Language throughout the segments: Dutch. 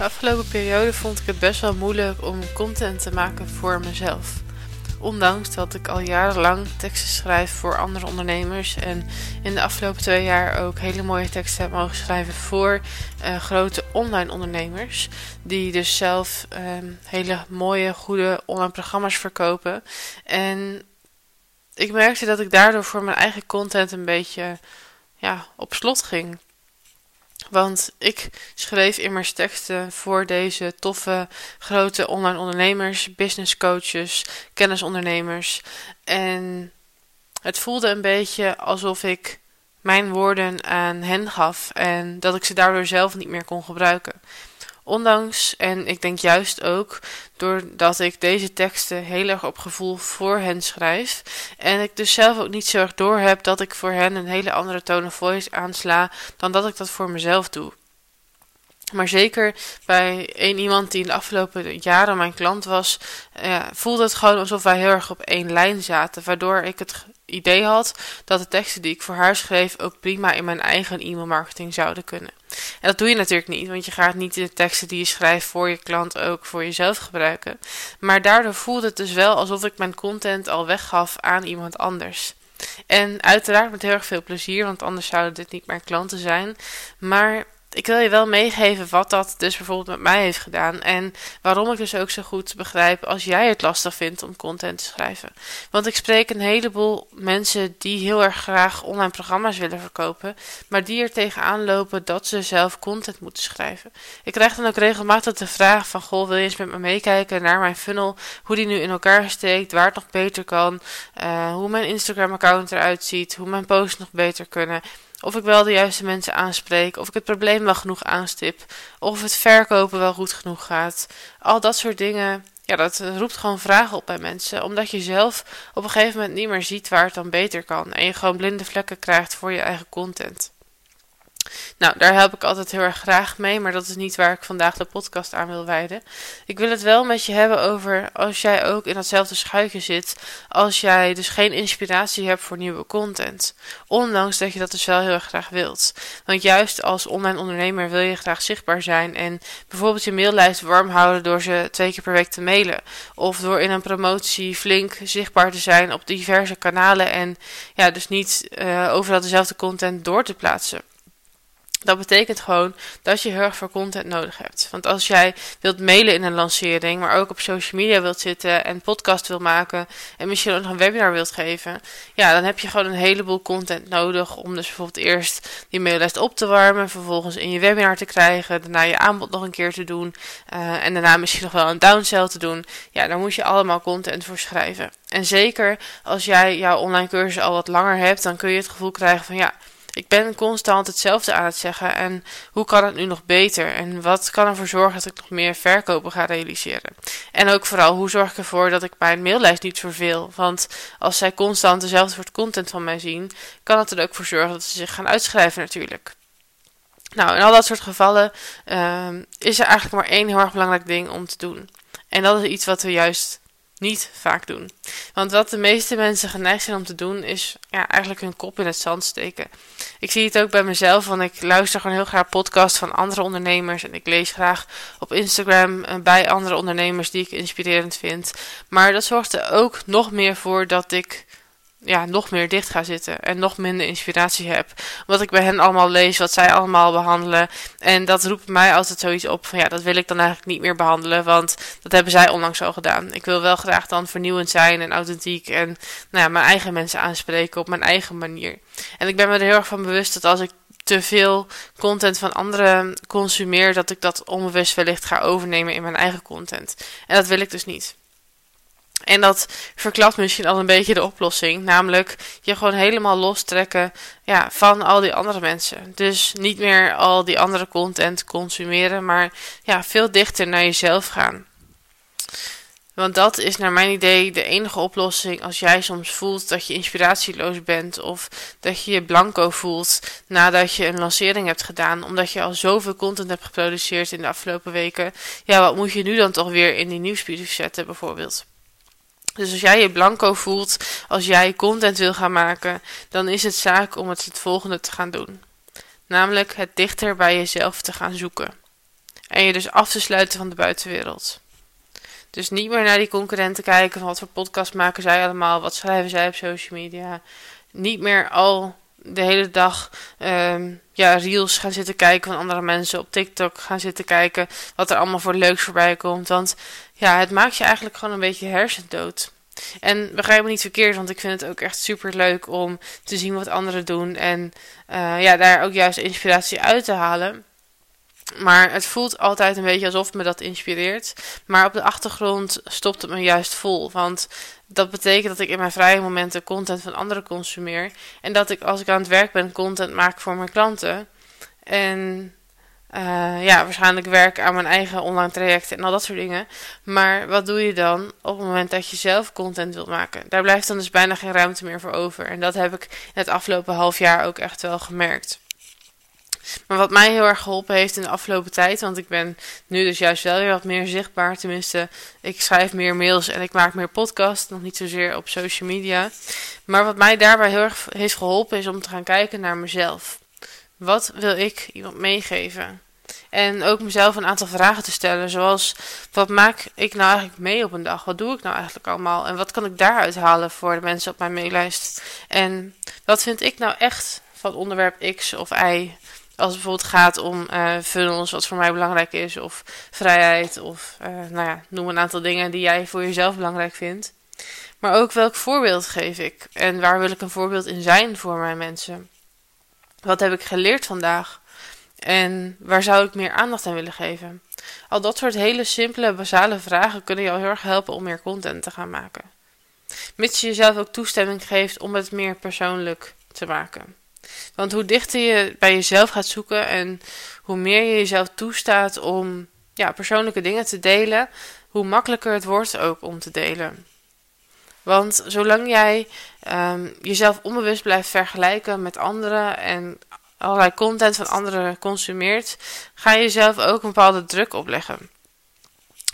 De afgelopen periode vond ik het best wel moeilijk om content te maken voor mezelf. Ondanks dat ik al jarenlang teksten schrijf voor andere ondernemers en in de afgelopen twee jaar ook hele mooie teksten heb mogen schrijven voor uh, grote online ondernemers. Die dus zelf uh, hele mooie, goede online programma's verkopen. En ik merkte dat ik daardoor voor mijn eigen content een beetje ja, op slot ging. Want ik schreef immers teksten voor deze toffe, grote online ondernemers, business coaches, kennisondernemers. En het voelde een beetje alsof ik mijn woorden aan hen gaf en dat ik ze daardoor zelf niet meer kon gebruiken. Ondanks, en ik denk juist ook, doordat ik deze teksten heel erg op gevoel voor hen schrijf. En ik dus zelf ook niet zo erg door heb dat ik voor hen een hele andere tone of voice aansla dan dat ik dat voor mezelf doe. Maar zeker bij één iemand die in de afgelopen jaren mijn klant was, voelde het gewoon alsof wij heel erg op één lijn zaten. Waardoor ik het idee had dat de teksten die ik voor haar schreef ook prima in mijn eigen e mailmarketing zouden kunnen. En dat doe je natuurlijk niet, want je gaat niet de teksten die je schrijft voor je klant ook voor jezelf gebruiken. Maar daardoor voelde het dus wel alsof ik mijn content al weggaf aan iemand anders. En uiteraard met heel erg veel plezier, want anders zouden dit niet mijn klanten zijn. Maar ik wil je wel meegeven wat dat dus bijvoorbeeld met mij heeft gedaan. En waarom ik dus ook zo goed begrijp als jij het lastig vindt om content te schrijven. Want ik spreek een heleboel mensen die heel erg graag online programma's willen verkopen. Maar die er tegenaan lopen dat ze zelf content moeten schrijven. Ik krijg dan ook regelmatig de vraag van, goh, wil je eens met me meekijken naar mijn funnel? Hoe die nu in elkaar steekt, waar het nog beter kan. Uh, hoe mijn Instagram account eruit ziet, hoe mijn posts nog beter kunnen. Of ik wel de juiste mensen aanspreek, of ik het probleem wel genoeg aanstip, of het verkopen wel goed genoeg gaat. Al dat soort dingen, ja, dat roept gewoon vragen op bij mensen, omdat je zelf op een gegeven moment niet meer ziet waar het dan beter kan en je gewoon blinde vlekken krijgt voor je eigen content. Nou, daar help ik altijd heel erg graag mee, maar dat is niet waar ik vandaag de podcast aan wil wijden. Ik wil het wel met je hebben over als jij ook in datzelfde schuitje zit, als jij dus geen inspiratie hebt voor nieuwe content. Ondanks dat je dat dus wel heel erg graag wilt. Want juist als online ondernemer wil je graag zichtbaar zijn en bijvoorbeeld je maillijst warm houden door ze twee keer per week te mailen. Of door in een promotie flink zichtbaar te zijn op diverse kanalen en ja, dus niet uh, overal dezelfde content door te plaatsen. Dat betekent gewoon dat je heel erg veel content nodig hebt. Want als jij wilt mailen in een lancering, maar ook op social media wilt zitten en podcast wil maken en misschien ook nog een webinar wilt geven, ja, dan heb je gewoon een heleboel content nodig om dus bijvoorbeeld eerst die maillijst op te warmen, vervolgens in je webinar te krijgen, daarna je aanbod nog een keer te doen uh, en daarna misschien nog wel een downsell te doen. Ja, daar moet je allemaal content voor schrijven. En zeker als jij jouw online cursus al wat langer hebt, dan kun je het gevoel krijgen van ja, ik ben constant hetzelfde aan het zeggen. En hoe kan het nu nog beter? En wat kan ervoor zorgen dat ik nog meer verkopen ga realiseren? En ook vooral, hoe zorg ik ervoor dat ik mijn maillijst niet verveel? Want als zij constant dezelfde soort content van mij zien, kan het er ook voor zorgen dat ze zich gaan uitschrijven natuurlijk. Nou, in al dat soort gevallen uh, is er eigenlijk maar één heel erg belangrijk ding om te doen. En dat is iets wat we juist niet vaak doen. Want wat de meeste mensen geneigd zijn om te doen, is ja, eigenlijk hun kop in het zand steken. Ik zie het ook bij mezelf, want ik luister gewoon heel graag podcasts van andere ondernemers. En ik lees graag op Instagram eh, bij andere ondernemers die ik inspirerend vind. Maar dat zorgt er ook nog meer voor dat ik ja, nog meer dicht ga zitten en nog minder inspiratie heb. Wat ik bij hen allemaal lees, wat zij allemaal behandelen. En dat roept mij altijd zoiets op van ja, dat wil ik dan eigenlijk niet meer behandelen, want dat hebben zij onlangs al gedaan. Ik wil wel graag dan vernieuwend zijn en authentiek en nou ja, mijn eigen mensen aanspreken op mijn eigen manier. En ik ben me er heel erg van bewust dat als ik te veel content van anderen consumeer, dat ik dat onbewust wellicht ga overnemen in mijn eigen content. En dat wil ik dus niet. En dat verklapt misschien al een beetje de oplossing. Namelijk je gewoon helemaal lostrekken ja, van al die andere mensen. Dus niet meer al die andere content consumeren, maar ja, veel dichter naar jezelf gaan. Want dat is naar mijn idee de enige oplossing als jij soms voelt dat je inspiratieloos bent of dat je je blanco voelt nadat je een lancering hebt gedaan, omdat je al zoveel content hebt geproduceerd in de afgelopen weken. Ja, wat moet je nu dan toch weer in die nieuwsbrief zetten bijvoorbeeld? Dus als jij je blanco voelt, als jij content wil gaan maken, dan is het zaak om het het volgende te gaan doen. Namelijk het dichter bij jezelf te gaan zoeken. En je dus af te sluiten van de buitenwereld. Dus niet meer naar die concurrenten kijken van wat voor podcast maken zij allemaal, wat schrijven zij op social media. Niet meer al de hele dag um, ja, reels gaan zitten kijken van andere mensen op TikTok gaan zitten kijken wat er allemaal voor leuks voorbij komt. Want ja, het maakt je eigenlijk gewoon een beetje hersendood. En begrijp me niet verkeerd, want ik vind het ook echt super leuk om te zien wat anderen doen en uh, ja, daar ook juist inspiratie uit te halen. Maar het voelt altijd een beetje alsof me dat inspireert. Maar op de achtergrond stopt het me juist vol. Want dat betekent dat ik in mijn vrije momenten content van anderen consumeer. En dat ik als ik aan het werk ben content maak voor mijn klanten. En uh, ja, waarschijnlijk werk aan mijn eigen online trajecten en al dat soort dingen. Maar wat doe je dan op het moment dat je zelf content wilt maken? Daar blijft dan dus bijna geen ruimte meer voor over. En dat heb ik het afgelopen half jaar ook echt wel gemerkt. Maar wat mij heel erg geholpen heeft in de afgelopen tijd, want ik ben nu dus juist wel weer wat meer zichtbaar. Tenminste, ik schrijf meer mails en ik maak meer podcasts, nog niet zozeer op social media. Maar wat mij daarbij heel erg heeft geholpen is om te gaan kijken naar mezelf. Wat wil ik iemand meegeven? En ook mezelf een aantal vragen te stellen, zoals wat maak ik nou eigenlijk mee op een dag? Wat doe ik nou eigenlijk allemaal? En wat kan ik daaruit halen voor de mensen op mijn maillijst? En wat vind ik nou echt van onderwerp X of Y? Als het bijvoorbeeld gaat om uh, funnels, wat voor mij belangrijk is, of vrijheid, of uh, nou ja, noem een aantal dingen die jij voor jezelf belangrijk vindt. Maar ook welk voorbeeld geef ik en waar wil ik een voorbeeld in zijn voor mijn mensen? Wat heb ik geleerd vandaag? En waar zou ik meer aandacht aan willen geven? Al dat soort hele simpele, basale vragen kunnen al heel erg helpen om meer content te gaan maken. Mits je jezelf ook toestemming geeft om het meer persoonlijk te maken. Want hoe dichter je bij jezelf gaat zoeken en hoe meer je jezelf toestaat om ja, persoonlijke dingen te delen, hoe makkelijker het wordt ook om te delen. Want zolang jij um, jezelf onbewust blijft vergelijken met anderen en allerlei content van anderen consumeert, ga je jezelf ook een bepaalde druk opleggen.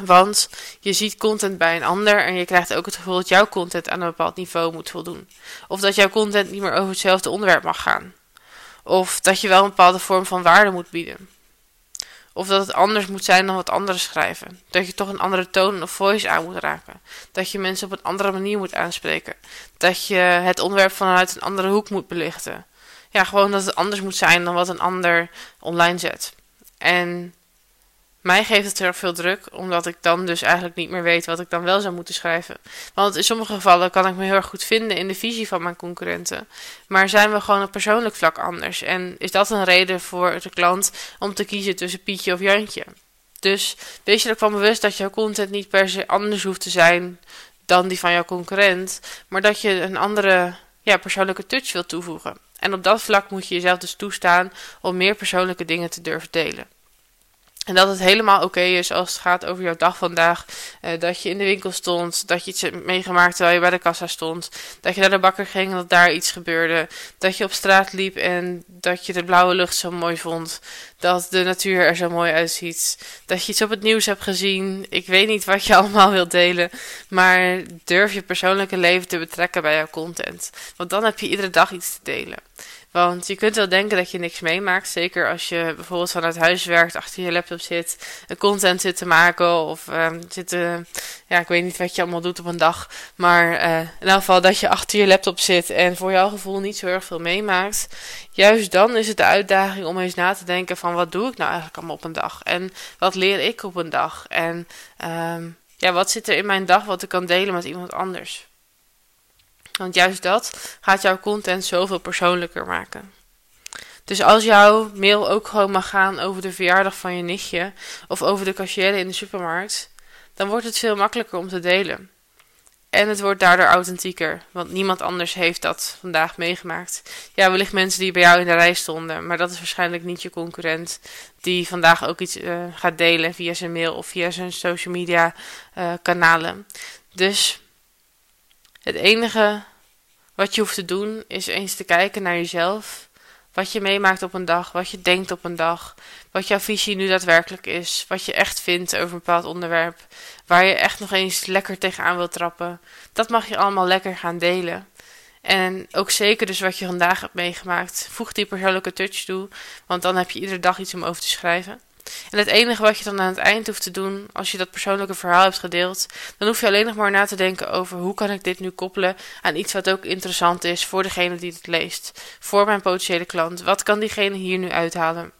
Want je ziet content bij een ander en je krijgt ook het gevoel dat jouw content aan een bepaald niveau moet voldoen. Of dat jouw content niet meer over hetzelfde onderwerp mag gaan. Of dat je wel een bepaalde vorm van waarde moet bieden. Of dat het anders moet zijn dan wat anderen schrijven. Dat je toch een andere toon of voice aan moet raken. Dat je mensen op een andere manier moet aanspreken. Dat je het onderwerp vanuit een andere hoek moet belichten. Ja, gewoon dat het anders moet zijn dan wat een ander online zet. En mij geeft het er veel druk, omdat ik dan dus eigenlijk niet meer weet wat ik dan wel zou moeten schrijven. Want in sommige gevallen kan ik me heel erg goed vinden in de visie van mijn concurrenten. Maar zijn we gewoon op persoonlijk vlak anders? En is dat een reden voor de klant om te kiezen tussen Pietje of Jantje? Dus wees je ervan bewust dat jouw content niet per se anders hoeft te zijn dan die van jouw concurrent, maar dat je een andere ja, persoonlijke touch wilt toevoegen. En op dat vlak moet je jezelf dus toestaan om meer persoonlijke dingen te durven delen. En dat het helemaal oké is als het gaat over jouw dag vandaag. Uh, dat je in de winkel stond. Dat je iets hebt meegemaakt terwijl je bij de kassa stond. Dat je naar de bakker ging en dat daar iets gebeurde. Dat je op straat liep en dat je de blauwe lucht zo mooi vond. Dat de natuur er zo mooi uitziet. Dat je iets op het nieuws hebt gezien. Ik weet niet wat je allemaal wilt delen. Maar durf je persoonlijke leven te betrekken bij jouw content. Want dan heb je iedere dag iets te delen. Want je kunt wel denken dat je niks meemaakt. Zeker als je bijvoorbeeld vanuit huis werkt, achter je laptop zit, content zit te maken. Of uh, zit te, ja, ik weet niet wat je allemaal doet op een dag. Maar uh, in elk geval dat je achter je laptop zit en voor jouw gevoel niet zo erg veel meemaakt. Juist dan is het de uitdaging om eens na te denken van wat doe ik nou eigenlijk allemaal op een dag? En wat leer ik op een dag? En um, ja, wat zit er in mijn dag wat ik kan delen met iemand anders? Want juist dat gaat jouw content zoveel persoonlijker maken. Dus als jouw mail ook gewoon mag gaan over de verjaardag van je nichtje of over de cashier in de supermarkt, dan wordt het veel makkelijker om te delen. En het wordt daardoor authentieker, want niemand anders heeft dat vandaag meegemaakt. Ja, wellicht mensen die bij jou in de rij stonden, maar dat is waarschijnlijk niet je concurrent die vandaag ook iets uh, gaat delen via zijn mail of via zijn social media uh, kanalen. Dus het enige wat je hoeft te doen is eens te kijken naar jezelf. Wat je meemaakt op een dag, wat je denkt op een dag, wat jouw visie nu daadwerkelijk is, wat je echt vindt over een bepaald onderwerp, waar je echt nog eens lekker tegenaan wilt trappen. Dat mag je allemaal lekker gaan delen. En ook zeker dus wat je vandaag hebt meegemaakt. Voeg die persoonlijke touch toe, want dan heb je iedere dag iets om over te schrijven. En het enige wat je dan aan het eind hoeft te doen, als je dat persoonlijke verhaal hebt gedeeld, dan hoef je alleen nog maar na te denken over hoe kan ik dit nu koppelen aan iets wat ook interessant is voor degene die het leest, voor mijn potentiële klant. Wat kan diegene hier nu uithalen?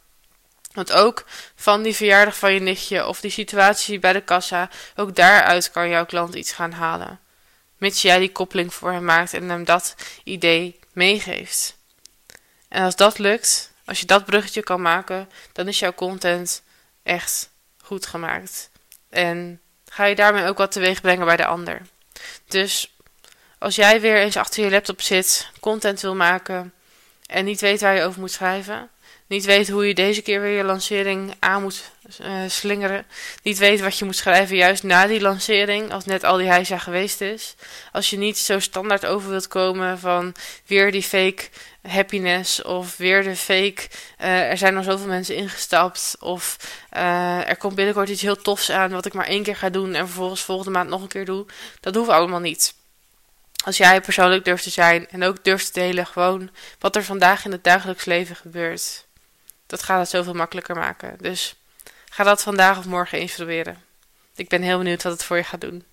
Want ook van die verjaardag van je nichtje of die situatie bij de kassa, ook daaruit kan jouw klant iets gaan halen. Mits jij die koppeling voor hem maakt en hem dat idee meegeeft. En als dat lukt, als je dat bruggetje kan maken, dan is jouw content echt goed gemaakt. En ga je daarmee ook wat teweeg brengen bij de ander. Dus als jij weer eens achter je laptop zit, content wil maken en niet weet waar je over moet schrijven, niet weet hoe je deze keer weer je lancering aan moet slingeren, niet weet wat je moet schrijven juist na die lancering, als net al die heisa geweest is, als je niet zo standaard over wilt komen van weer die fake happiness of weer de fake. Uh, er zijn al zoveel mensen ingestapt. Of uh, er komt binnenkort iets heel tofs aan wat ik maar één keer ga doen en vervolgens volgende maand nog een keer doe. Dat hoeft allemaal niet. Als jij persoonlijk durft te zijn en ook durft te delen gewoon wat er vandaag in het dagelijks leven gebeurt. Dat gaat het zoveel makkelijker maken. Dus ga dat vandaag of morgen eens proberen. Ik ben heel benieuwd wat het voor je gaat doen.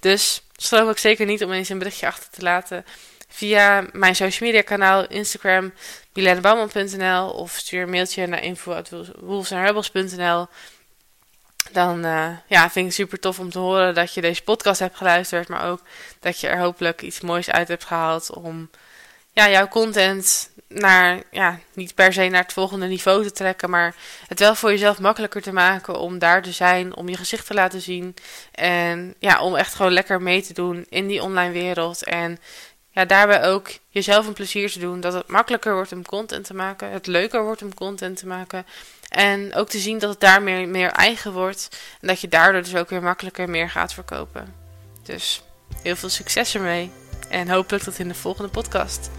Dus stroom ook zeker niet om eens een berichtje achter te laten via mijn social media kanaal Instagram bilenebouwman.nl of stuur een mailtje naar info.wolvesandrebels.nl dan uh, ja, vind ik het super tof om te horen dat je deze podcast hebt geluisterd, maar ook dat je er hopelijk iets moois uit hebt gehaald om ja, jouw content naar, ja, niet per se naar het volgende niveau te trekken, maar het wel voor jezelf makkelijker te maken om daar te zijn, om je gezicht te laten zien en ja, om echt gewoon lekker mee te doen in die online wereld en ja, daarbij ook jezelf een plezier te doen. Dat het makkelijker wordt om content te maken. Het leuker wordt om content te maken. En ook te zien dat het daar meer, meer eigen wordt. En dat je daardoor dus ook weer makkelijker meer gaat verkopen. Dus heel veel succes ermee. En hopelijk tot in de volgende podcast.